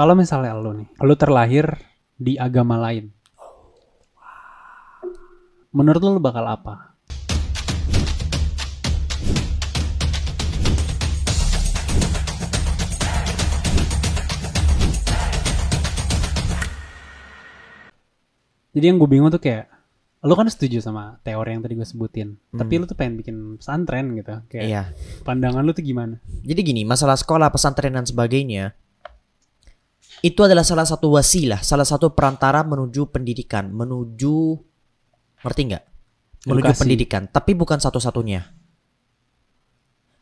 Kalau misalnya lo nih, lo terlahir di agama lain. Menurut lo, lo bakal apa? Jadi yang gue bingung tuh kayak, lo kan setuju sama teori yang tadi gue sebutin. Tapi lo tuh pengen bikin pesantren gitu. Kayak Iya. pandangan lo tuh gimana? Jadi gini, masalah sekolah, pesantren dan sebagainya itu adalah salah satu wasilah, salah satu perantara menuju pendidikan, menuju ngerti nggak? Menuju Edukasi. pendidikan, tapi bukan satu-satunya.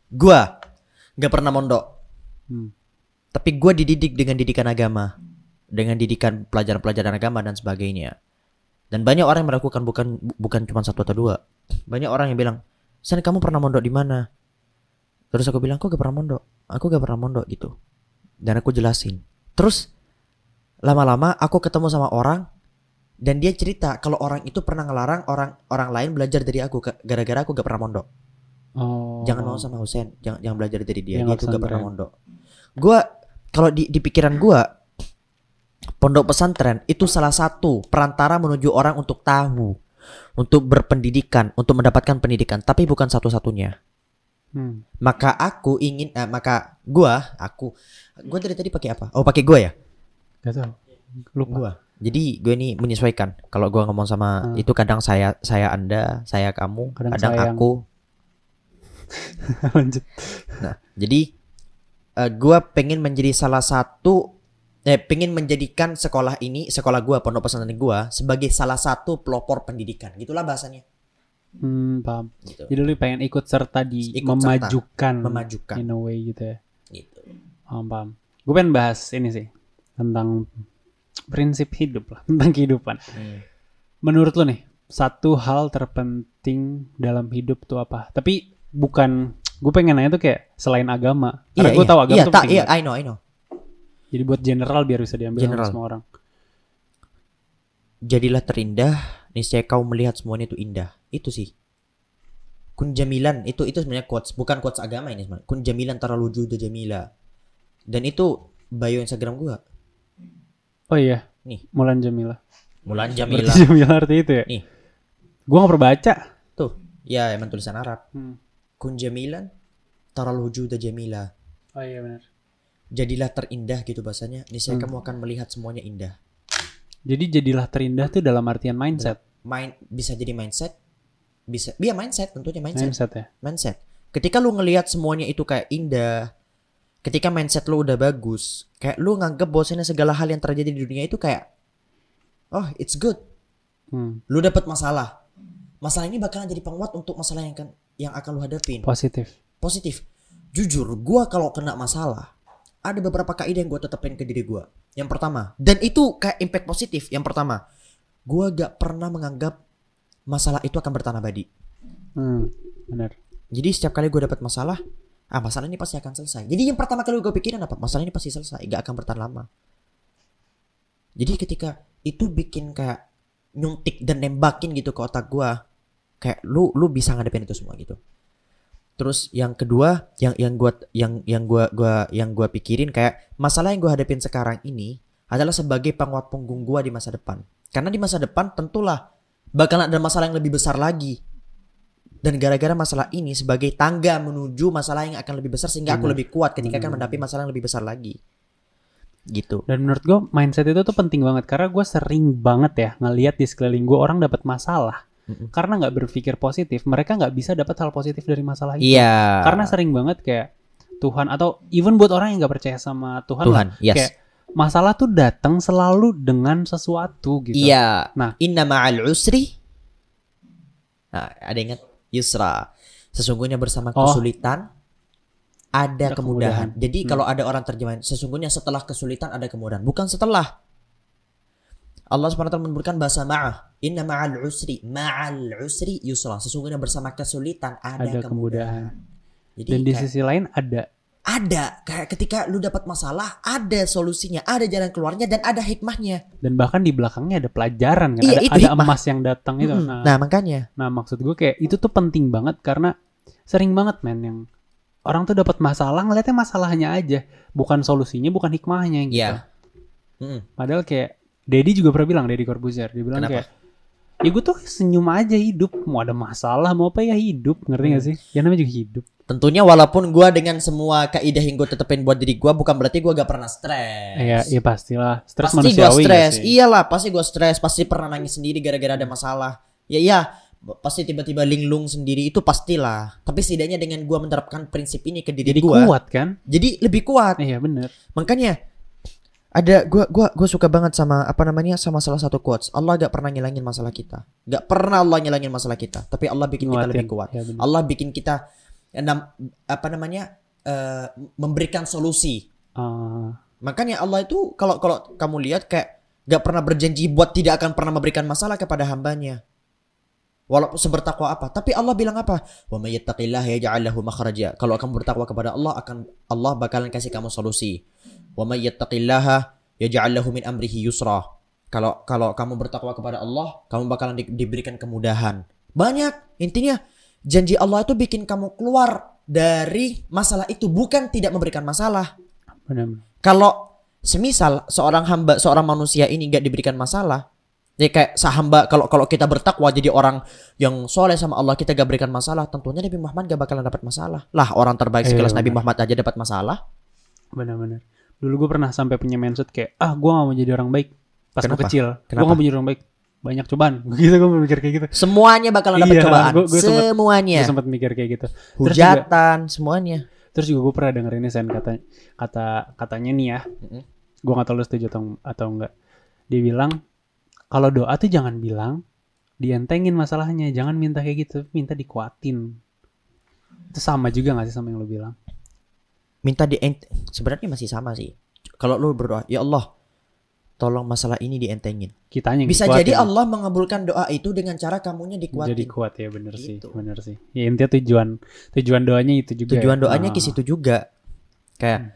Gua nggak pernah mondok, Hmm. tapi gua dididik dengan didikan agama, dengan didikan pelajaran-pelajaran agama dan sebagainya. Dan banyak orang yang melakukan bukan bukan cuma satu atau dua. Banyak orang yang bilang, "San, kamu pernah mondok di mana?" Terus aku bilang, "Aku gak pernah mondok. Aku gak pernah mondok gitu." Dan aku jelasin. Terus lama-lama aku ketemu sama orang dan dia cerita kalau orang itu pernah ngelarang orang orang lain belajar dari aku gara-gara aku gak pernah mondok. Oh. Jangan mau sama Husen, jangan jangan belajar dari dia. Yang Dia tuh gak pernah mondok. Gua kalau di di pikiran gua pondok pesantren itu salah satu perantara menuju orang untuk tahu, untuk berpendidikan, untuk mendapatkan pendidikan, tapi bukan satu-satunya. Hmm. Maka aku ingin eh, maka gua, aku gua dari tadi pakai apa? Oh, pakai gua ya? Gak tau. Lupa. Gua. Jadi gue ini menyesuaikan. Kalau gua ngomong sama Hmm. itu kadang saya saya Anda, saya kamu, Kadang kadang, sayang. aku. Lanjut. Nah, jadi eh, gua pengen menjadi salah satu eh pengen menjadikan sekolah ini, sekolah gua, pondok pesantren gua sebagai salah satu pelopor pendidikan. Gitulah bahasanya. Hmm, paham. Gitu. Jadi lu pengen ikut serta di Ikut serta. memajukan, Memajukan. in a way gitu ya. Paham, paham. Gue pengen bahas ini sih tentang prinsip hidup lah, tentang kehidupan. Hmm. Menurut lu nih, satu hal terpenting dalam hidup tuh apa? Tapi bukan gue pengen nanya tuh kayak selain agama. Karena gue tahu agama iya, tuh penting iya. I know, I know. Jadi buat general biar bisa diambil sama General. semua orang. Jadilah terindah, niscaya kau melihat semuanya itu indah. Itu sih. Kun jamilan itu itu sebenarnya quotes, bukan quotes agama ini sebenarnya. Kun jamilan taralu juda jamila. Dan itu bio Instagram gua. Oh iya, Nih. Mulan Jamila. Mulan Berarti Jamila. Jamila arti itu ya? Nih. Gue gak pernah baca. Tuh, ya emang tulisan Arab. Hmm. Kun jamilan taralu juda jamila. Oh iya benar. Jadilah terindah gitu bahasanya. Niscaya Hmm. kamu akan melihat semuanya indah. Jadi jadilah terindah tuh dalam artian mindset. Main bisa jadi mindset, bisa, iya mindset tentunya mindset. Mindset ya. mindset. Ketika lu ngelihat semuanya itu kayak indah, ketika mindset lu udah bagus, kayak lu nganggep bahwasanya segala hal yang terjadi di dunia itu kayak oh, it's good. Hmm. Lu dapat masalah. Masalah ini bakalan jadi penguat untuk masalah yang kan yang akan lu hadapin. Positif. Positif. Jujur, gua kalau kena masalah, ada beberapa kaidah yang gua tetapin ke diri gua. Yang pertama, dan itu kayak impact positif. Yang pertama, gua gak pernah menganggap masalah itu akan bertahan abadi. Hmm. Benar. Jadi setiap kali gue dapat masalah, ah masalah ini pasti akan selesai. Jadi yang pertama kali gue pikirin apa? Masalah ini pasti selesai, gak akan bertahan lama. Jadi ketika itu bikin kayak nyuntik dan nembakin gitu ke otak gue, kayak lu lu bisa ngadepin itu semua gitu. Terus yang kedua, yang yang gua yang yang gua gua yang gua pikirin kayak masalah yang gua hadapin sekarang ini adalah sebagai penguat punggung gua di masa depan. Karena di masa depan tentulah bakal ada masalah yang lebih besar lagi. Dan gara-gara masalah ini sebagai tangga menuju masalah yang akan lebih besar sehingga aku lebih kuat ketika akan Benar. menghadapi masalah yang lebih besar lagi. Gitu. Dan menurut gue mindset itu tuh penting banget karena gue sering banget ya ngelihat di sekeliling gue orang dapat masalah karena nggak berpikir positif mereka nggak bisa dapat hal positif dari masalah itu. Iya. Karena sering banget kayak Tuhan atau even buat orang yang nggak percaya sama Tuhan, lah, Tuhan, yes. kayak masalah tuh datang selalu dengan sesuatu gitu. Iya. Nah. inna ma'al usri. Nah, ada ingat yusra. Sesungguhnya bersama Oh. kesulitan ada Ada kemudahan. kemudahan. Jadi Hmm. kalau ada orang terjemahin sesungguhnya setelah kesulitan ada kemudahan, bukan setelah. Allah SWT menyebutkan bahasa ma'ah. Inna ma'al usri, ma'al usri yusra. Sesungguhnya bersama kesulitan ada, Ada kemudahan. kemudahan. Jadi Dan di kayak- sisi lain ada ada kayak ketika lu dapat masalah, ada solusinya, ada jalan keluarnya dan ada hikmahnya. dan bahkan di belakangnya ada pelajaran kan. Iya, ada itu ada hikmah. emas yang datang itu. Mm-mm. Nah, nah, makanya Nah, maksud gue kayak itu tuh penting banget karena sering banget men yang orang tuh dapat masalah ngeliatnya masalahnya aja, bukan solusinya, bukan hikmahnya gitu. Iya. Mm-mm. Padahal kayak Dedi juga pernah bilang Dedi Corbuzier dia bilang Kenapa? kayak ya gue tuh senyum aja hidup mau ada masalah mau apa ya hidup ngerti Hmm. gak sih ya namanya juga hidup Tentunya walaupun gua dengan semua kaidah yang gue tetepin buat diri gua bukan berarti gua gak pernah stres. ya ya pastilah stres pasti gak stres. Iyalah, pasti gua stres, pasti pernah nangis sendiri gara-gara ada masalah. Ya iya, pasti tiba-tiba linglung sendiri itu pastilah. Tapi setidaknya dengan gua menerapkan prinsip ini ke diri jadi gua, kuat kan jadi lebih kuat. iya bener Makanya ada gua gua gua suka banget sama apa namanya sama salah satu quotes. Allah gak pernah ngilangin masalah kita. Gak pernah Allah ngilangin masalah kita, tapi Allah bikin kita Nguatin. lebih kuat. Ya. Allah bikin kita enam apa namanya eh, memberikan solusi. Ah, Makanya Allah itu kalau kalau kamu lihat kayak gak pernah berjanji buat tidak akan pernah memberikan masalah kepada hambanya. Walaupun sebertakwa apa, tapi Allah bilang apa? Wa may yattaqillaha yaj'al lahu makhraja. Kalau kamu bertakwa kepada Allah akan Allah bakalan kasih kamu solusi. Wa may yaj'al lahu min amrihi yusra. Kalau kalau kamu bertakwa kepada Allah, kamu bakalan di- diberikan kemudahan. Banyak. Intinya janji Allah itu bikin kamu keluar dari masalah itu bukan tidak memberikan masalah. bener Kalau semisal seorang hamba, seorang manusia ini gak diberikan masalah, ya kayak sahamba kalau kalau kita bertakwa jadi orang yang soleh sama Allah kita gak berikan masalah, tentunya Nabi Muhammad gak bakalan dapat masalah. Lah orang terbaik Iya, sekelas Nabi benar. Muhammad aja dapat masalah. bener-bener dulu gue pernah sampai punya mindset kayak ah gue gak mau jadi orang baik pas gue Kenapa? kecil gue gak mau jadi orang baik banyak cobaan. Gitu gue mikir kayak gitu. Semuanya bakalan dapat Iya, cobaan. gua- gua sempet- Semuanya. gue sempat mikir kayak gitu. Terus juga- Hujatan, semuanya. terus juga gue pernah denger ini sen kata kata katanya nih ya. Gue gak tahu lu setuju atau atau enggak dia bilang kalau doa tuh jangan bilang dientengin masalahnya. Jangan minta kayak gitu minta dikuatin. Itu sama juga gak sih sama yang lu bilang? Minta di sebenarnya masih sama sih. Kalau lu berdoa, ya Allah, tolong masalah ini dientengin. kitanya yang Bisa jadi Allah mengabulkan doa itu dengan cara kamunya dikuatin. jadi kuat ya bener sih Gitu. bener sih ya intinya tujuan tujuan doanya itu juga Tujuan ya. doanya Ah. ke situ juga. Kayak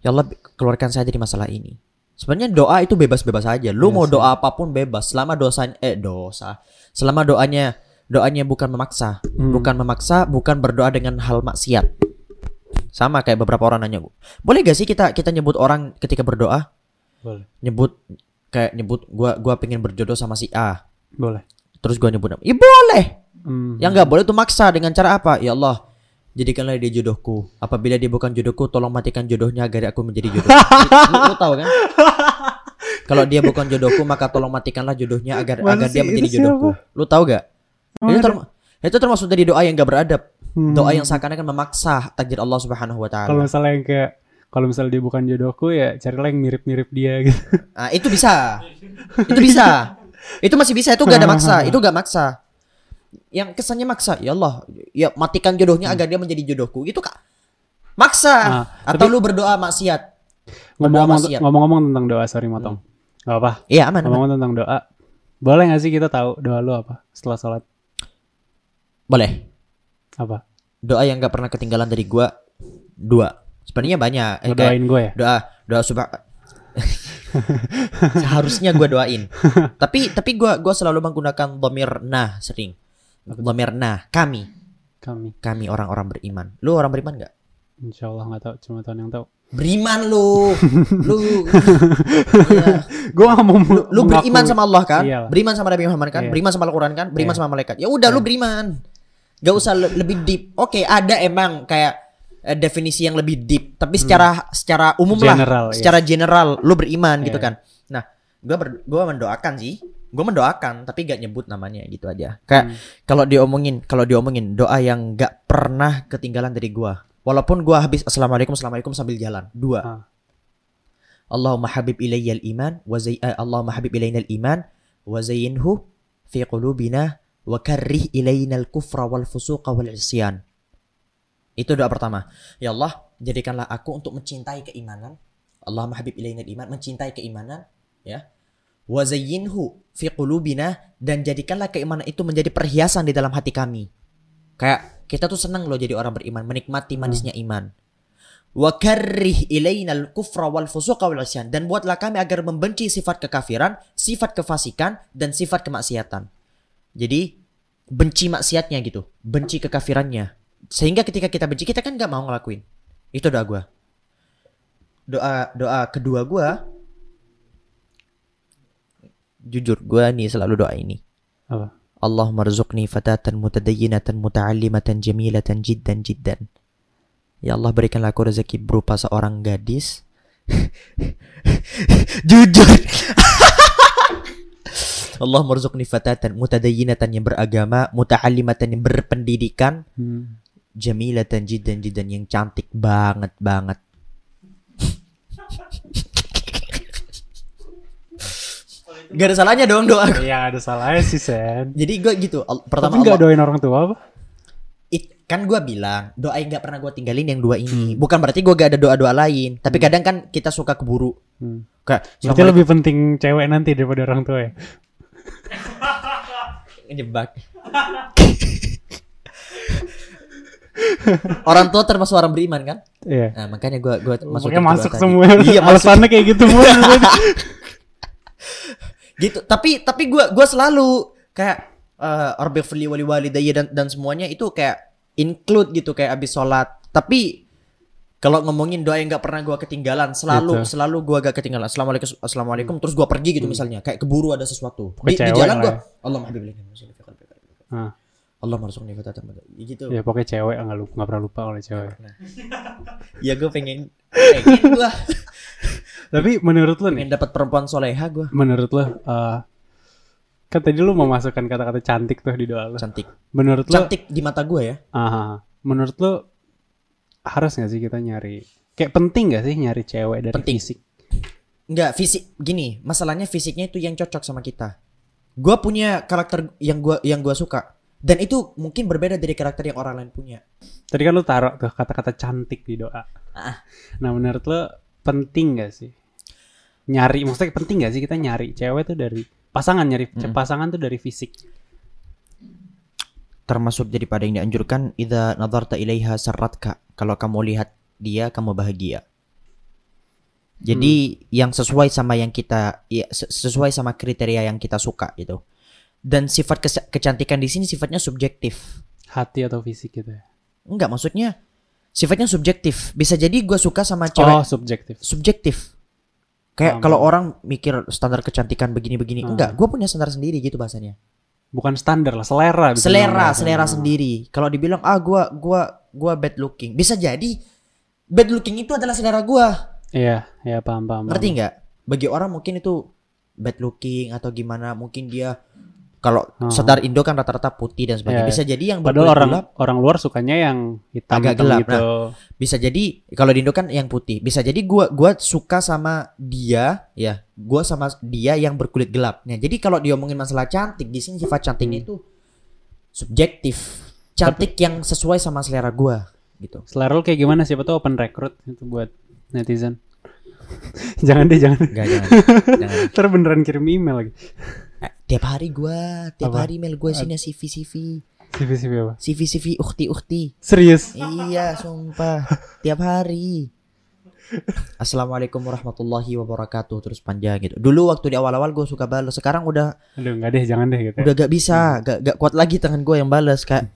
ya Allah keluarkan saya dari masalah ini. Sebenarnya doa itu bebas-bebas aja. Lu Iya mau sih. doa apa pun bebas selama dosa eh dosa. Selama doanya doanya bukan memaksa, Hmm. bukan memaksa, bukan berdoa dengan hal maksiat. Sama kayak beberapa orang nanya, boleh gak sih kita kita nyebut orang ketika berdoa boleh nyebut kayak nyebut gua gua pengen berjodoh sama si A. boleh Terus gua nyebut nama. Ya boleh. Hmm. Yang nggak boleh itu maksa dengan cara apa? Ya Allah, jadikanlah dia jodohku. Apabila dia bukan jodohku, tolong matikan jodohnya agar aku menjadi jodoh. lu, lu tahu kan? Kalau dia bukan jodohku, maka tolong matikanlah jodohnya agar Mana agar dia menjadi jodohku. Lu tahu gak? Oh, itu, term- itu termasuk dari doa yang gak beradab. Hmm. Doa yang seakan-akan memaksa takdir Allah Subhanahu wa kalau taala. misalnya yang kayak kalau misalnya dia bukan jodohku ya carilah yang mirip-mirip dia gitu Ah, itu bisa. Itu bisa. Itu masih bisa, itu gak ada maksa, itu gak maksa. Yang kesannya maksa, ya Allah, ya matikan jodohnya agar dia menjadi jodohku. Itu kak maksa. Ah, Atau tapi- lu berdoa maksiat. ngomong-ngomong ngomong-ngomong tentang doa sorry motong Gak apa Iya aman, aman. ngomong tentang doa boleh gak sih kita tahu doa lu apa setelah sholat Boleh. apa Doa yang gak pernah ketinggalan dari gua dua. Sebenarnya banyak. Eh, kayak ngedoain gue ya doa doa subah seharusnya gua doain. tapi tapi gua gua selalu menggunakan dhamir nah sering. Dhamir nah kami kami kami orang-orang beriman. Lu orang beriman nggak? insya Allah nggak tahu cuma Tuhan yang tahu Beriman lu. lu Iya. gue mau lu, lu beriman sama Allah kan? Iyalah. Beriman sama Nabi Muhammad kan? Iya. Beriman sama Al-Qur'an kan? Beriman Iya. sama malaikat. Ya udah lu beriman. Gak usah le- lebih deep. Oke, ada emang kayak eh, definisi yang lebih deep, tapi secara secara umum Hmm. General, lah. iya. Secara general lu beriman gitu Iya. kan. Nah, gua ber, gua mendoakan sih. Gua mendoakan tapi gak nyebut namanya gitu aja. Kayak Hmm. kalau diomongin, kalau diomongin doa yang gak pernah ketinggalan dari gua. Walaupun gua habis assalamualaikum assalamualaikum sambil jalan. Dua. Ah. Allahumma habib ilayya iman wa zay eh, Allahumma habib ilayna iman wa zayyinhu fi qulubina wa karrih ilayna al-kufra wal fusuqa wal isyan. Itu doa pertama. Ya Allah, jadikanlah aku untuk mencintai keimanan. Allahumma habib ilayna iman, mencintai keimanan, ya. Wa zayyinhu fi qulubina dan jadikanlah keimanan itu menjadi perhiasan di dalam hati kami. Kayak kita tuh senang loh jadi orang beriman, menikmati manisnya iman wa karrih ilaina al-kufra wal fusuqa wal dan buatlah kami agar membenci sifat kekafiran, sifat kefasikan dan sifat kemaksiatan. Jadi benci maksiatnya gitu, benci kekafirannya. Sehingga ketika kita benci kita kan nggak mau ngelakuin. Itu doa gua. Doa doa kedua gua jujur gue nih selalu doa ini. Apa? Allah marzuqni fatatan mutadayyinatan muta'allimatan jamilatan jiddan jiddan. Ya Allah berikanlah aku rezeki berupa seorang gadis. Jujur. Allah marzuqni fatatan mutadayyinatan yang beragama, muta'allimatan yang berpendidikan, Hmm. Jamilatan jiddan jiddan yang cantik banget banget. Gak ada salahnya dong doa. Iya ada salahnya sih Sen. Jadi gue gitu. Pertama Tapi Allah, doain orang tua apa? It- kan gue bilang doa yang gak pernah gue tinggalin yang dua ini. Bukan berarti gue gak ada doa-doa lain. Tapi kadang kan kita suka keburu. Hmm. Kayak Berarti lebih penting cewek nanti daripada orang tua ya. ngejebak. orang tua termasuk orang beriman kan? Iya. Nah makanya gue gua masuk Makanya masuk semua. Iya. Alasannya kayak gitu mulu. gitu. Tapi tapi gue gua selalu kayak eh Arbifli wali walidayya dan dan semuanya itu kayak include gitu kayak abis sholat. Tapi kalau ngomongin doa yang gak pernah gua ketinggalan, selalu Gitu. selalu gua gak ketinggalan. Assalamualaikum, assalamualaikum. Terus gua pergi gitu misalnya, kayak keburu ada sesuatu di, di jalan lah gua. ya. Allah mahabibli Ah. Allah marzuqni fatatan gitu. ya pokoknya cewek nggak lupa nggak pernah lupa oleh cewek. Ya gue pengen pengen gua Tapi menurut lo nih, pengen dapat perempuan soleha gua menurut lo, eh, kan tadi lo memasukkan kata-kata cantik tuh di doa lo. cantik. Menurut lo, Cantik di mata gua ya. aha, menurut lo harus nggak sih kita nyari, kayak penting nggak sih nyari cewek dari Penting. fisik? Enggak, fisik gini, masalahnya fisiknya itu yang cocok sama kita. Gua punya karakter yang gua yang gua suka. Dan itu mungkin berbeda dari karakter yang orang lain punya. Tadi kan lo taruh tuh kata-kata cantik di doa. Ah. Nah menurut lo penting gak sih nyari? Maksudnya penting gak sih kita nyari cewek tuh dari pasangan nyari Hmm. pasangan tuh dari fisik? Termasuk daripada yang dianjurkan idza nadarta ilaiha sarratka. Kalau kamu lihat dia kamu bahagia. Jadi yang sesuai sama yang kita ya, se- sesuai sama kriteria yang kita suka gitu. Dan sifat kes- kecantikan di sini sifatnya subjektif. Hati atau fisik gitu ya? Enggak, maksudnya sifatnya subjektif. Bisa jadi gua suka sama cewek Oh subjektif. subjektif. Kayak kalau orang mikir standar kecantikan begini-begini, Hmm. enggak, gue punya standar sendiri gitu bahasanya. Bukan standar lah, selera. Selera, selera Ah. sendiri. Kalau dibilang ah gua gua gua bad looking, bisa jadi bad looking itu adalah selera gua. Iya, iya paham paham. Ngerti paham. nggak? Bagi orang mungkin itu bad looking atau gimana, mungkin dia kalau Hmm. sadar Indo kan rata-rata putih dan sebagainya. Iya, Bisa jadi yang Padahal berkulit orang gelap, orang luar sukanya yang hitam Agak gelap, gitu. bisa jadi kalau di Indo kan yang putih. Bisa jadi gua gua suka sama dia, ya. Gua sama dia yang berkulit gelap. Nah, jadi kalau diomongin masalah cantik, di sini sifat cantiknya Hmm. itu subjektif. Cantik yang sesuai sama selera gua gitu. Selera lu kayak gimana? Siapa tuh open recruit itu buat netizen. jangan deh, jangan. Enggak jangan. jangan. Ntar beneran kirim email lagi. Eh, tiap hari gua, tiap Apa? hari mail gua sini CV CV. CV CV apa? CV CV ukti ukti. Serius? Iya, sumpah. Tiap hari. Assalamualaikum warahmatullahi wabarakatuh terus panjang gitu. Dulu waktu di awal-awal gue suka balas, sekarang udah Aduh, nggak deh, jangan deh gitu. ya. udah gak bisa, gak, gak kuat lagi tangan gue yang balas kak.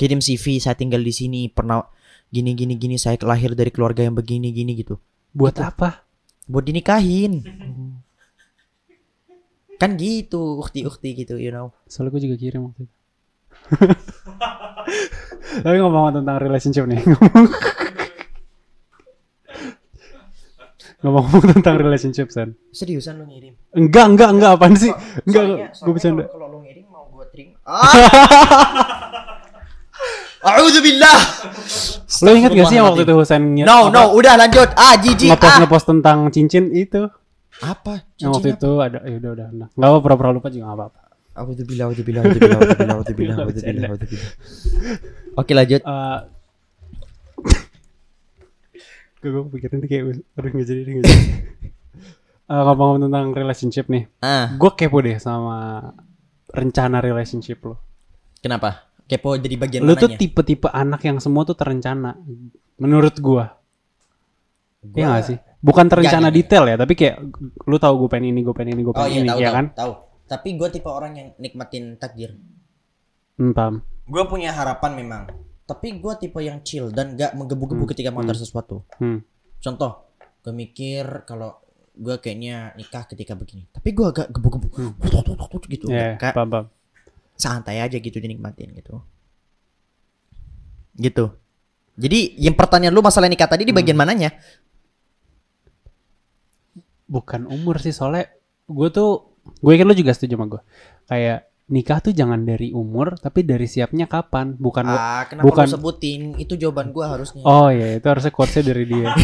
Kirim CV, saya tinggal di sini, pernah gini gini gini, saya lahir dari keluarga yang begini gini gitu. Buat apa? Buat dinikahin. Kan gitu, ukti-ukti gitu, you know. Soalnya gue juga kirim waktu itu. Tapi ngomong tentang relationship nih. Ngomong-ngomong tentang relationship, San. Seriusan lu ngirim? Enggak, enggak, enggak. Apaan sih? Enggak, Soalnya- gue soalnya bercanda. Kalau, lu ngirim mau gue terima. A'udzubillah. Lo inget gak sih yang waktu itu Husain No, apa, no, udah lanjut. Ah, jijik. ngepost Ah. ngepost tentang cincin itu? Apa? Yang waktu Cincin itu ada, ya udah udah. udah. Nggak apa pura-pura lupa juga nggak apa-apa. apa? A'udzubillah, a'udzubillah, a'udzubillah, a'udzubillah, a'udzubillah, a'udzubillah, a'udzubillah. Oke, lanjut. Eh, gue gue pikirin ini kayak aduh nggak jadi nggak jadi. Eh, ngomong tentang relationship nih, Ah, gue kepo deh sama rencana relationship lo. kenapa? Kepo jadi bagian Lu tuh tipe-tipe anak yang semua tuh terencana. Menurut gue, Iya gak sih? Bukan terencana nggak, detail ya, tapi kayak lu tahu gue pengen ini, gue pengen ini, gue Oh pengen iya, ini, tahu, ya tahu, kan? tahu. Tapi gue tipe orang yang nikmatin takdir. Hmm, paham. Gue punya harapan memang. Tapi gue tipe yang chill dan gak menggebu-gebu ketika mengantar sesuatu. Hmm. Contoh, gue mikir kalau gue kayaknya nikah ketika begini tapi gue agak gebuk-gebuk Hmm. gitu Ya, kayak paham, paham. santai aja gitu dinikmatin gitu gitu jadi yang pertanyaan lu masalah nikah tadi di bagian mananya Bukan umur sih soalnya gue tuh gue yakin lu juga setuju sama gue. Kayak nikah tuh jangan dari umur tapi dari siapnya kapan, bukan ah kenapa bukan- lu sebutin itu jawaban gue harusnya Oh iya, itu harusnya quotesnya dari dia.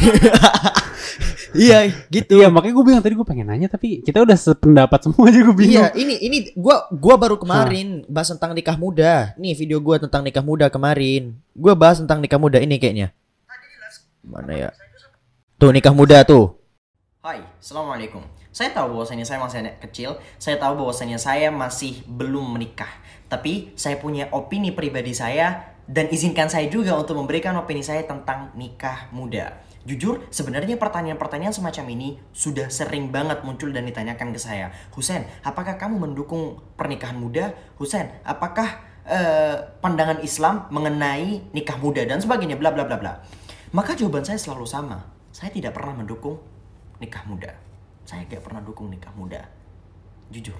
iya gitu Iya, makanya gue bilang tadi gue pengen nanya tapi kita udah sependapat semua aja gue bingung. Iya, ini ini gua gua baru kemarin bahas tentang nikah muda. Nih video gua tentang nikah muda kemarin. Gua bahas tentang nikah muda ini kayaknya. Mana ya? Tuh nikah muda tuh. Assalamualaikum. Saya tahu bahwasanya saya masih anak kecil, saya tahu bahwasanya saya masih belum menikah. Tapi saya punya opini pribadi saya dan izinkan saya juga untuk memberikan opini saya tentang nikah muda. Jujur, sebenarnya pertanyaan-pertanyaan semacam ini sudah sering banget muncul dan ditanyakan ke saya. Husen, apakah kamu mendukung pernikahan muda? Husen, apakah eh, pandangan Islam mengenai nikah muda dan sebagainya bla bla bla bla. Maka jawaban saya selalu sama. Saya tidak pernah mendukung nikah muda. Saya gak pernah dukung nikah muda. Jujur.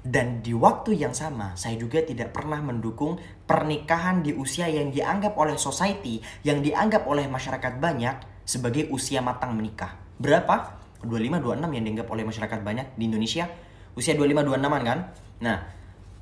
Dan di waktu yang sama, saya juga tidak pernah mendukung pernikahan di usia yang dianggap oleh society, yang dianggap oleh masyarakat banyak sebagai usia matang menikah. Berapa? 25-26 yang dianggap oleh masyarakat banyak di Indonesia. Usia 25-26an kan? Nah,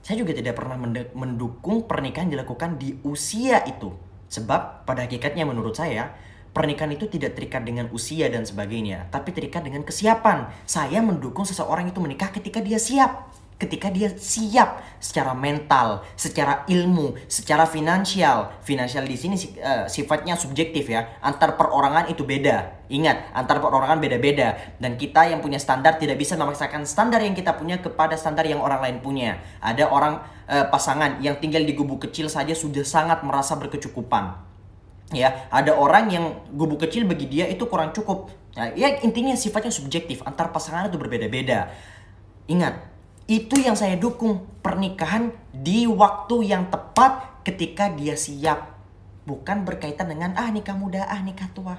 saya juga tidak pernah mendukung pernikahan dilakukan di usia itu. Sebab pada hakikatnya menurut saya, pernikahan itu tidak terikat dengan usia dan sebagainya, tapi terikat dengan kesiapan. Saya mendukung seseorang itu menikah ketika dia siap. Ketika dia siap secara mental, secara ilmu, secara finansial. Finansial di sini si- eh, sifatnya subjektif ya. Antar perorangan itu beda. Ingat, antar perorangan beda-beda dan kita yang punya standar tidak bisa memaksakan standar yang kita punya kepada standar yang orang lain punya. Ada orang eh, pasangan yang tinggal di gubuk kecil saja sudah sangat merasa berkecukupan ya ada orang yang gubuk kecil bagi dia itu kurang cukup. Nah, ya intinya sifatnya subjektif antar pasangan itu berbeda-beda. Ingat itu yang saya dukung pernikahan di waktu yang tepat ketika dia siap. Bukan berkaitan dengan ah nikah muda ah nikah tua.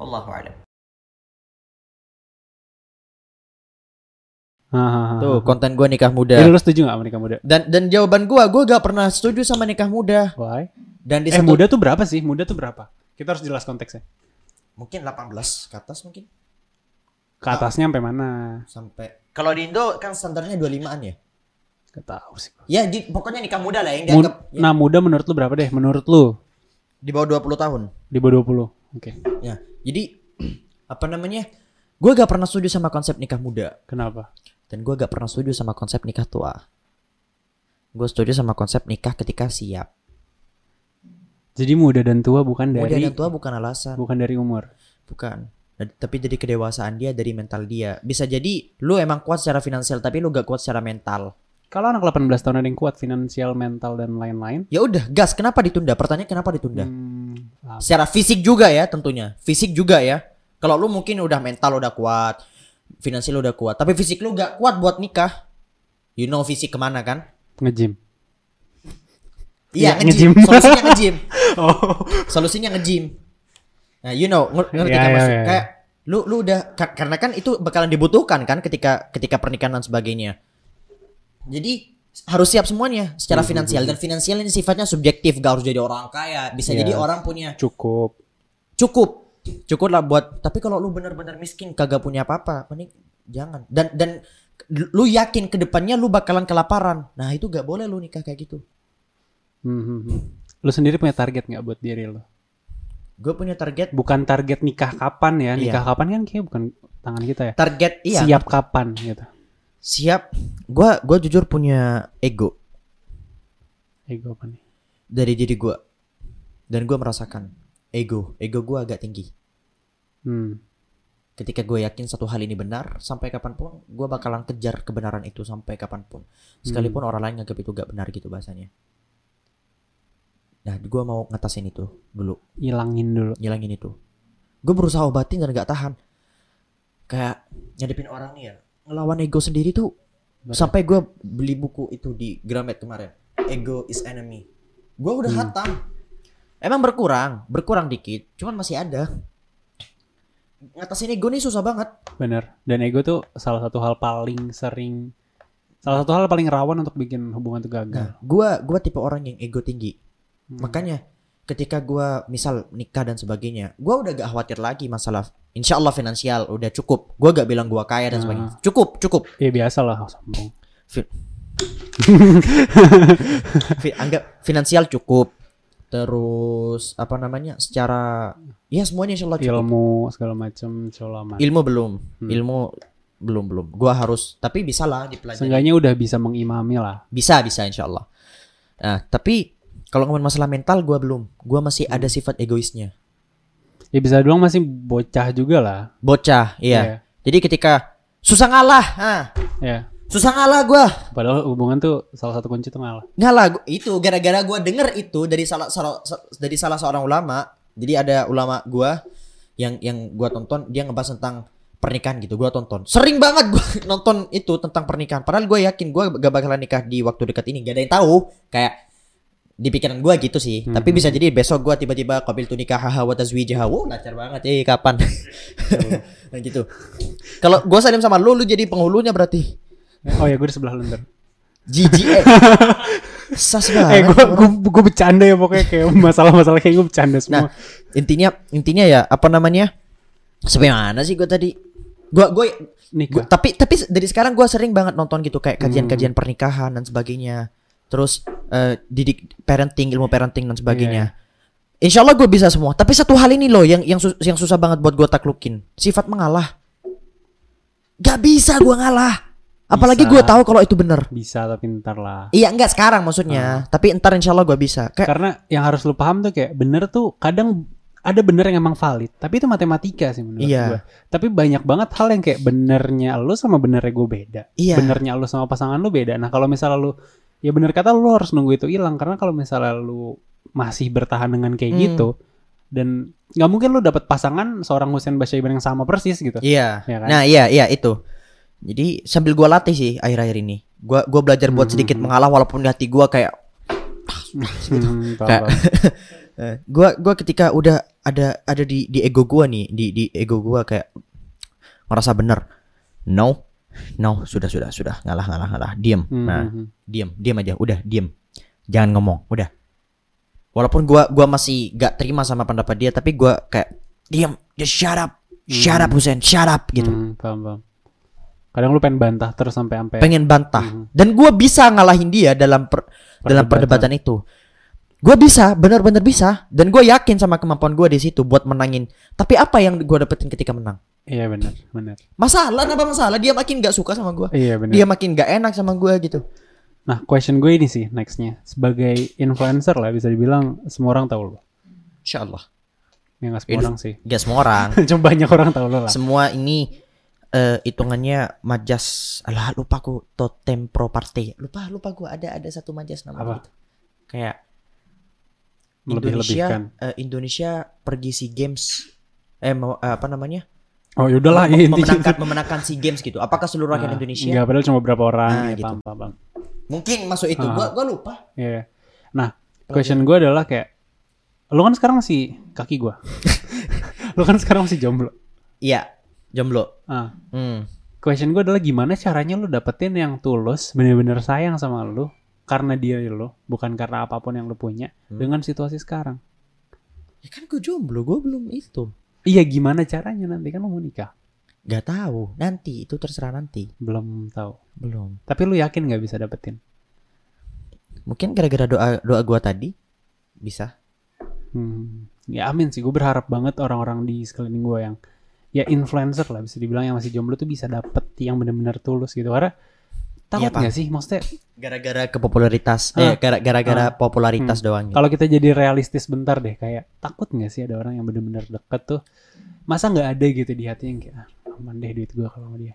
Allahu a'lam Tuh konten gua nikah muda. Jadi lu setuju gak sama nikah muda? Dan dan jawaban gua, gua gak pernah setuju sama nikah muda. Why? Dan di Eh satu muda tuh berapa sih? Muda tuh berapa? Kita harus jelas konteksnya. mungkin 18 ke atas mungkin Ke atasnya sampai mana? sampai kalau di Indo kan standarnya 25-an ya. Gak tahu sih. Ya di pokoknya nikah muda lah yang Mud- dianggap ya, Nah muda menurut lu berapa deh? Menurut lu di bawah 20 tahun. di bawah 20 Oke. Ya. Jadi apa namanya? Gua gak pernah setuju sama konsep nikah muda. Kenapa? Dan gue gak pernah setuju sama konsep nikah tua. Gue setuju sama konsep nikah ketika siap. Jadi muda dan tua bukan Muda dari dan tua bukan alasan. bukan dari umur. Bukan. Tapi jadi kedewasaan dia dari mental dia. Bisa jadi lu emang kuat secara finansial tapi lu gak kuat secara mental. Kalau anak 18 tahun ada yang kuat finansial, mental dan lain-lain. Ya udah, gas. Kenapa ditunda? Pertanyaan kenapa ditunda? Hmm, ah, Secara fisik juga ya tentunya. Fisik juga ya. Kalau lu mungkin udah mental udah kuat, finansial udah kuat, tapi fisik lu gak kuat buat nikah. You know fisik ke mana kan? nge-gym. Iya, Iya, nge-gym. nge-gym. Solusinya nge-gym. Oh. Solusinya nge-gym. Nah, you know, nger- ngerti Iya, kan iya, maksud? iya. Kayak lu lu udah ka- karena kan itu bakalan dibutuhkan kan ketika ketika pernikahan dan sebagainya. Jadi harus siap semuanya secara Hmm, finansial dan finansial ini sifatnya subjektif gak harus jadi orang kaya bisa Iya. jadi orang punya Cukup. cukup cukup lah buat tapi kalau lu bener-bener miskin kagak punya apa-apa mending jangan dan dan lu yakin ke depannya lu bakalan kelaparan nah itu gak boleh lu nikah kayak gitu Hmm, hmm, hmm. Lu sendiri punya target nggak buat diri lu? gue punya target Bukan target nikah kapan ya? Iya. Nikah kapan kan kayak bukan tangan kita ya. target iya Siap kapan gitu. siap gua gua jujur punya ego Ego apa nih? dari diri gua dan gua merasakan ego. Ego gua agak tinggi. Hmm. ketika gue yakin satu hal ini benar sampai kapan pun gue bakalan kejar kebenaran itu sampai kapan pun. Sekalipun orang lain nganggap itu gak benar gitu bahasanya. Nah gue mau ngatasin itu dulu. Ilangin dulu. ngilangin itu. Gue berusaha obatin dan gak tahan. Kayak ngadepin orang nih ya ngelawan ego sendiri tuh Berat. sampai gue beli buku itu di Gramet kemarin. Ego is enemy. Gue udah Hmm. hatam emang berkurang berkurang dikit cuman masih ada ngatasin ego nih susah banget. bener dan ego tuh salah satu hal paling sering salah satu hal paling rawan untuk bikin hubungan tuh gagal Nah, gua gua tipe orang yang ego tinggi. Hmm. Makanya ketika gua misal nikah dan sebagainya, gua udah gak khawatir lagi masalah insya Allah finansial udah cukup. Gua gak bilang gua kaya dan Hmm. sebagainya. Cukup, cukup. ya biasa lah sombong Fi- anggap finansial cukup. Terus apa namanya? Secara ya semuanya insya Allah cukup. ilmu segala macam colaman Ilmu belum. Hmm. Ilmu belum belum. Gua harus tapi bisa lah dipelajari. seenggaknya udah bisa mengimami lah Bisa bisa insya Allah. Nah tapi kalau ngomongin masalah mental gua belum. Gua masih ada Hmm. sifat egoisnya. ya bisa doang masih bocah juga lah Bocah, iya. Iya. Jadi ketika susah ngalah, ah, ya susah ngalah gua. padahal hubungan tuh salah satu kunci tuh ngalah Ngalah gua- itu gara-gara gua denger itu dari salah, salah dari salah seorang ulama. Jadi ada ulama gua yang yang gua tonton dia ngebahas tentang pernikahan gitu. Gua tonton. Sering banget gua nonton itu tentang pernikahan. Padahal gue yakin gua gak bakalan nikah di waktu dekat ini. Gak ada yang tahu. Kayak di pikiran gua gitu sih. Hmm. Tapi bisa jadi besok gua tiba-tiba qabil tu nikah haha wa tazwijaha. Wow, lancar banget. Eh, kapan? nah gitu. Kalau gua salim sama lu, lu jadi penghulunya berarti. Oh ya gue di sebelah lu ntar Jijik eh. Sas eh banget. gue gue gue bercanda ya pokoknya kayak masalah-masalah kayak gue bercanda semua Nah, intinya intinya ya apa namanya? Sampai mana sih gue tadi? Gua gue nikah tapi tapi dari sekarang gua sering banget nonton gitu kayak Hmm. kajian-kajian pernikahan dan sebagainya. Terus eh, didik parenting, ilmu parenting dan sebagainya. Iya. Insya Allah gue bisa semua. Tapi satu hal ini loh yang yang sus- yang susah banget buat gue taklukin. Sifat mengalah. Gak bisa gua ngalah. Apalagi gue tahu kalau itu bener. bisa tapi ntar lah Iya enggak sekarang maksudnya. Tapi entar insya Allah gue bisa. Kayak karena yang harus lu paham tuh kayak bener tuh kadang ada bener yang emang valid tapi itu matematika sih menurut Iya. gua tapi banyak banget hal yang kayak benernya lu sama benernya gue beda Iya. benernya lu sama pasangan lu beda nah kalau misalnya lu ya bener kata lu harus nunggu itu hilang karena kalau misalnya lu masih bertahan dengan kayak Hmm. gitu dan nggak mungkin lu dapat pasangan seorang Hussein Basyaiban yang sama persis gitu Iya. Ya kan? Nah, iya iya itu. Jadi sambil gua latih sih akhir-akhir ini. Gua gua belajar buat Hmm. sedikit mengalah walaupun di hati gua kayak Hmm, paham, Kayak- eh, gua gua ketika udah ada ada di di ego gua nih, di di ego gua kayak merasa bener. No. No, sudah sudah sudah ngalah ngalah ngalah. Diam. Hmm, Nah, hmm, diam, diam aja. Udah, diam. Jangan ngomong, udah. Walaupun gua gua masih gak terima sama pendapat dia, tapi gua kayak diam, just shut up. Shut up, Husen, shut up gitu. hmm, paham, paham. Kadang lu pengen bantah terus sampai sampai pengen bantah Mhm. dan gua bisa ngalahin dia dalam per- dalam Perdebatan. perdebatan itu Gua bisa benar-benar bisa dan gue yakin sama kemampuan gua di situ buat menangin tapi apa yang gua dapetin ketika menang iya benar benar masalah apa masalah dia makin gak suka sama gua iya benar dia makin gak enak sama gua gitu Nah, question gue ini sih nextnya. Sebagai influencer lah bisa dibilang semua orang tahu lo. Insya Allah Ya nggak semua orang sih. gak semua orang Cuma banyak orang tahu lo lah. semua ini eh, hitungannya majas alah lupa aku totem property lupa lupa gua ada ada satu majas namanya Apa? gitu kayak Indonesia Lebih-lebihkan. eh, Indonesia pergi SEA Games eh mau eh, apa namanya Oh yaudahlah Mem- memenangkan memenangkan SEA Games gitu apakah seluruh rakyat Nah, Indonesia Enggak, padahal cuma beberapa orang. Ah, ya, gitu. paham, paham, mungkin masuk itu Ah. gua gua lupa Iya. Nah, question gue adalah kayak lo kan sekarang masih kaki gue. lo kan sekarang masih jomblo. iya jomblo Ah, hmm. question gue adalah gimana caranya lo dapetin yang tulus, bener-bener sayang sama lo karena dia lo, bukan karena apa pun yang lo punya Hmm. dengan situasi sekarang. ya kan gua jomblo gua belum itu Iya, gimana caranya nanti kan lo mau nikah? Gak tahu nanti itu terserah nanti Belum tahu. belum Tapi lu yakin nggak bisa dapetin? mungkin gara-gara doa doa gua tadi bisa Hmm. Ya amin sih, gue berharap banget orang-orang di sekeliling gue yang ya influencer lah bisa dibilang yang masih jomblo tuh bisa dapet yang benar-benar tulus gitu. Karena takut Pak. nggak sih, maksudnya gara-gara kepopularitas Ah. eh gara- gara-gara Ah. popularitas doang gitu. kalau kita jadi realistis bentar deh, kayak takut nggak sih ada orang yang benar-benar deket tuh, masa nggak ada gitu di hati yang kayak ah, aman deh duit gue kalau sama dia.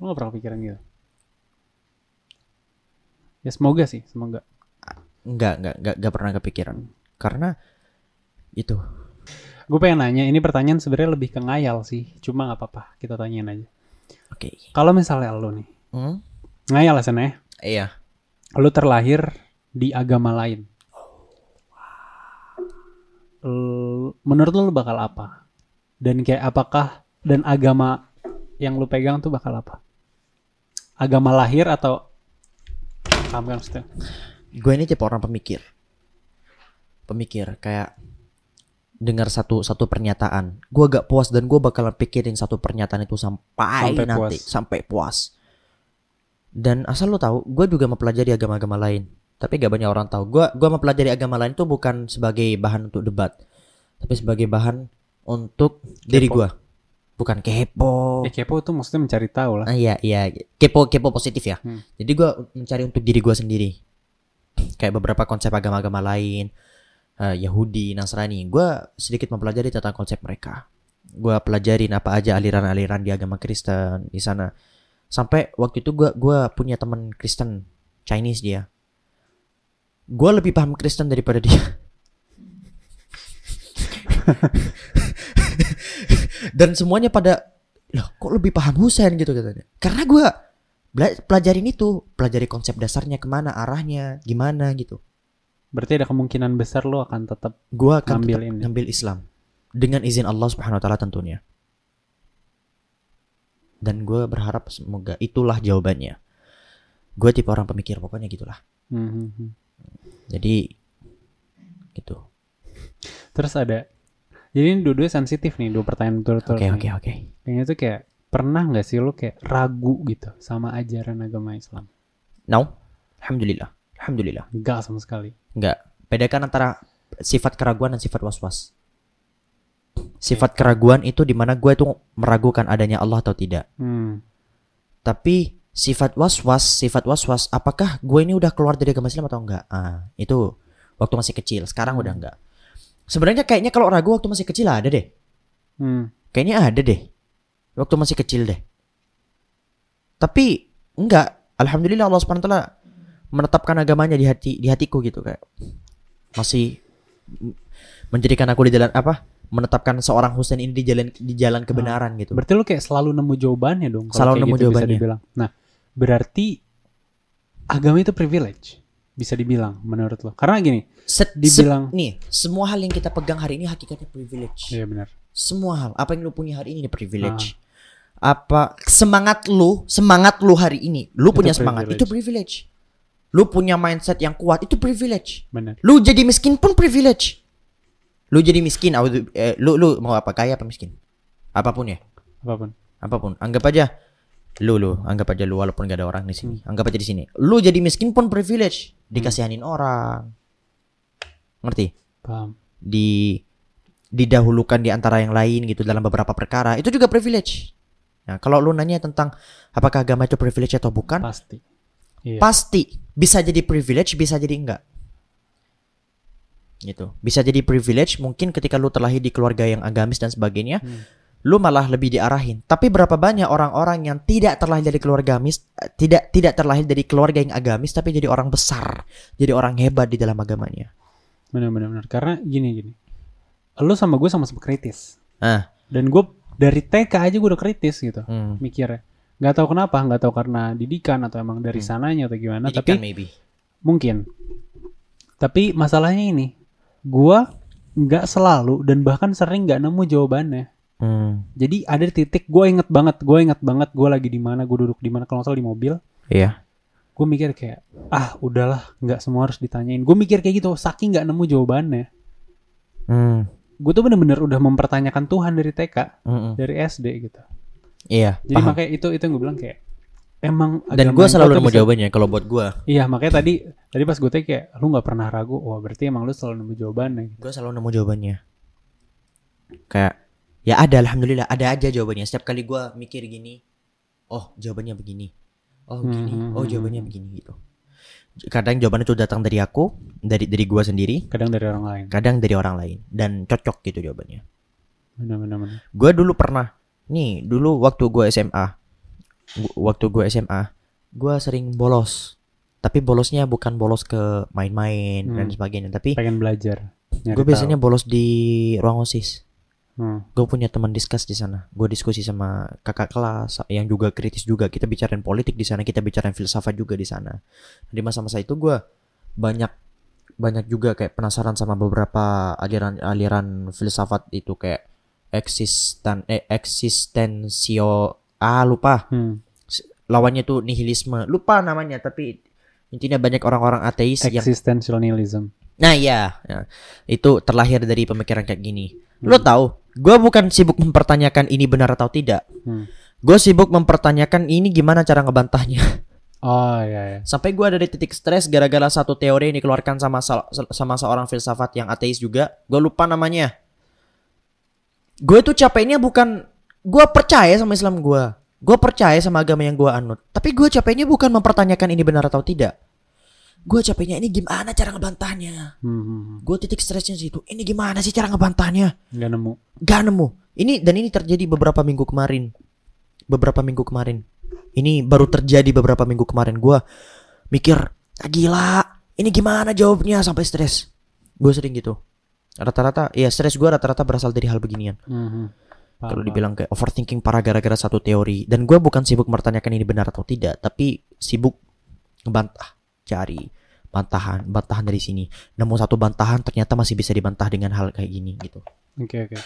Lo gak pernah pikiran gitu? Ya semoga sih, semoga. Enggak, enggak, enggak, enggak pernah kepikiran. Karena itu. Gue pengen nanya, ini pertanyaan sebenarnya lebih ke ngayal sih, cuma nggak apa-apa, kita tanyain aja. Oke. Kalau misalnya lo nih, Hmm? ngayal ya Sen, ya, Iya. lo terlahir di agama lain. L- Menurut lo, lo bakal apa? Dan kayak apakah dan agama yang lu pegang tuh bakal apa? Agama lahir atau paham kan maksudnya? gue ini tipe orang pemikir pemikir kayak dengar satu satu pernyataan gue gak puas dan gue bakalan pikirin satu pernyataan itu sampai, Sampai nanti puas. sampai puas dan asal lo tahu gue juga mempelajari agama-agama lain tapi gak banyak orang tahu gue gua mempelajari agama lain itu bukan sebagai bahan untuk debat tapi sebagai bahan untuk diri Kepo. gue bukan kepo Ya kepo tuh maksudnya mencari tahu lah. Ah, iya iya kepo kepo positif ya. Hmm. Jadi gua mencari untuk diri gua sendiri. Kayak beberapa konsep agama-agama lain, eh, Yahudi, Nasrani. Gua sedikit mempelajari tentang konsep mereka. Gua pelajarin apa aja aliran-aliran di agama Kristen di sana. Sampai waktu itu gua gua punya teman Kristen Chinese dia. Gua lebih paham Kristen daripada dia. Dan semuanya pada loh kok lebih paham Husain gitu katanya karena gue pelajarin itu pelajari konsep dasarnya ke mana arahnya gimana gitu Berarti ada kemungkinan besar lo akan tetap gue akan Ngambil tetap ini. ngambil Islam dengan izin Allah Subhanahu Wa Taala tentunya dan gue berharap semoga itulah jawabannya gue tipe orang pemikir pokoknya gitulah Hmm, hmm, hmm. jadi gitu Terus ada jadi ini dua-duanya sensitif nih, dua pertanyaan oke turut-turut. nih. oke oke Kayaknya tuh kayak pernah nggak sih lo kayak ragu gitu sama ajaran agama Islam? now alhamdulillah alhamdulillah Enggak sama sekali. Enggak. Bedakan antara sifat keraguan dan sifat was-was. Sifat keraguan itu di mana gue tuh meragukan adanya Allah atau tidak. Hmm. Tapi sifat was-was, sifat was-was, apakah gue ini udah keluar dari agama Islam atau enggak? Ah, itu waktu masih kecil. Sekarang udah enggak. Sebenarnya kayaknya kalau ragu waktu masih kecil ada deh. Hmm. Kayaknya ada deh. Waktu masih kecil deh. Tapi enggak. Alhamdulillah Allah Subhanahu wa taala menetapkan agamanya di hati di hatiku gitu kayak masih menjadikan aku di jalan apa? menetapkan seorang Husain ini di jalan di jalan kebenaran gitu. Berarti lo kayak selalu nemu jawabannya dong. Selalu nemu gitu bisa jawabannya. dibilang. Nah, berarti agama itu privilege bisa dibilang menurut lo. Karena gini, Set, dibilang- se- nih, semua hal yang kita pegang hari ini hakikatnya privilege. iya benar. Semua hal, apa yang lu punya hari ini privilege. Ah. Apa semangat lu, semangat lu hari ini, lu Itu punya semangat, privilege. itu privilege. Lu punya mindset yang kuat, itu privilege. Benar. Lu jadi miskin pun privilege. Lu jadi miskin, eh, lu lu mau apa kaya apa miskin? Apa pun ya, Apa pun. apa pun. Anggap aja lu lu, anggap aja lu walaupun gak ada orang di sini. Anggap aja di sini. Lu jadi miskin pun privilege, dikasihanin orang. Ngerti? Paham. Di didahulukan di antara yang lain gitu dalam beberapa perkara. Itu juga privilege. Nah, kalau lu nanya tentang apakah agama itu privilege atau bukan, Pasti. Iya. pasti bisa jadi privilege bisa jadi enggak gitu bisa jadi privilege mungkin ketika lu terlahir di keluarga yang agamis dan sebagainya Hmm. lu malah lebih diarahin tapi berapa banyak orang-orang yang tidak terlahir dari keluarga agamis eh, tidak tidak terlahir dari keluarga yang agamis tapi jadi orang besar jadi orang hebat di dalam agamanya Benar benar benar. Karena gini gini. Lo sama gue sama-sama kritis. ah Dan gue dari TK aja gue udah kritis gitu. hmm. Mikirnya. Nggak tahu kenapa, nggak tahu karena didikan atau emang dari sananya atau gimana. Didikan tapi maybe mungkin. Tapi masalahnya ini, gua nggak selalu dan bahkan sering nggak nemu jawabannya. hmm. Jadi ada titik gue inget banget, gue inget banget gue lagi di mana, gue duduk di mana kalau salah di mobil. iya Gue mikir kayak, ah udahlah, nggak semua harus ditanyain. Gue mikir kayak gitu, saking nggak nemu jawabannya. hmm. Gue tuh bener-bener udah mempertanyakan Tuhan dari TK, Mm-mm. dari SD gitu. Iya Jadi paham. makanya itu itu yang gue bilang kayak, emang dan gue selalu nemu bisa- jawabannya kalau buat gue Iya makanya tadi tadi pas gue tanya kayak lu nggak pernah ragu, wah berarti emang lu selalu nemu jawabannya. gue selalu nemu jawabannya kayak ya ada alhamdulillah ada aja jawabannya setiap kali gue mikir gini oh jawabannya begini oh begini Hmm, oh hmm, jawabannya hmm. begini gitu kadang jawabannya itu datang dari aku dari dari gue sendiri Kadang dari orang lain. kadang dari orang lain dan cocok gitu jawabannya Benar-benar. benar. gue dulu pernah nih dulu waktu gue SMA waktu gue SMA gue sering bolos tapi bolosnya bukan bolos ke main-main dan Hmm. sebagainya tapi Pengen belajar. gue tahu. biasanya bolos di ruang osis Hmm. gue punya teman diskus di sana gue diskusi sama kakak kelas yang juga kritis juga kita bicarain politik di sana kita bicarain filsafat juga di sana di masa-masa itu gue banyak banyak juga kayak penasaran sama beberapa aliran aliran filsafat itu kayak eksisten eh eksistensio ah lupa Hmm. lawannya tuh nihilisme lupa namanya tapi intinya banyak orang-orang ateis yang Existential nihilism. nah iya ya. itu terlahir dari pemikiran kayak gini lo tahu gue bukan sibuk mempertanyakan ini benar atau tidak Hmm. gue sibuk mempertanyakan ini gimana cara ngebantahnya Oh iya ya. sampai gue ada di titik stres gara-gara satu teori yang dikeluarkan sama sama seorang filsafat yang ateis juga gue lupa namanya gue tuh capeknya bukan gue percaya sama Islam gue. Gue percaya sama agama yang gue anut. Tapi gue capeknya bukan mempertanyakan ini benar atau tidak. Gue capeknya ini gimana cara ngebantahnya? Hmm, hmm, hmm. gue titik stresnya situ. Ini gimana sih cara ngebantahnya? Nggak nemu. gak nemu. Ini dan ini terjadi beberapa minggu kemarin. Beberapa minggu kemarin. Ini baru terjadi beberapa minggu kemarin. Gua mikir ah, gila. Ini gimana jawabnya? Sampai stres. Gue sering gitu rata-rata ya stres gua rata-rata berasal dari hal beginian Hmm, hmm. Paham, kalau dibilang kayak overthinking parah gara-gara satu teori dan gua bukan sibuk mempertanyakan ini benar atau tidak tapi sibuk ngebantah cari bantahan bantahan dari sini nemu satu bantahan ternyata masih bisa dibantah dengan hal kayak gini gitu Oke oke.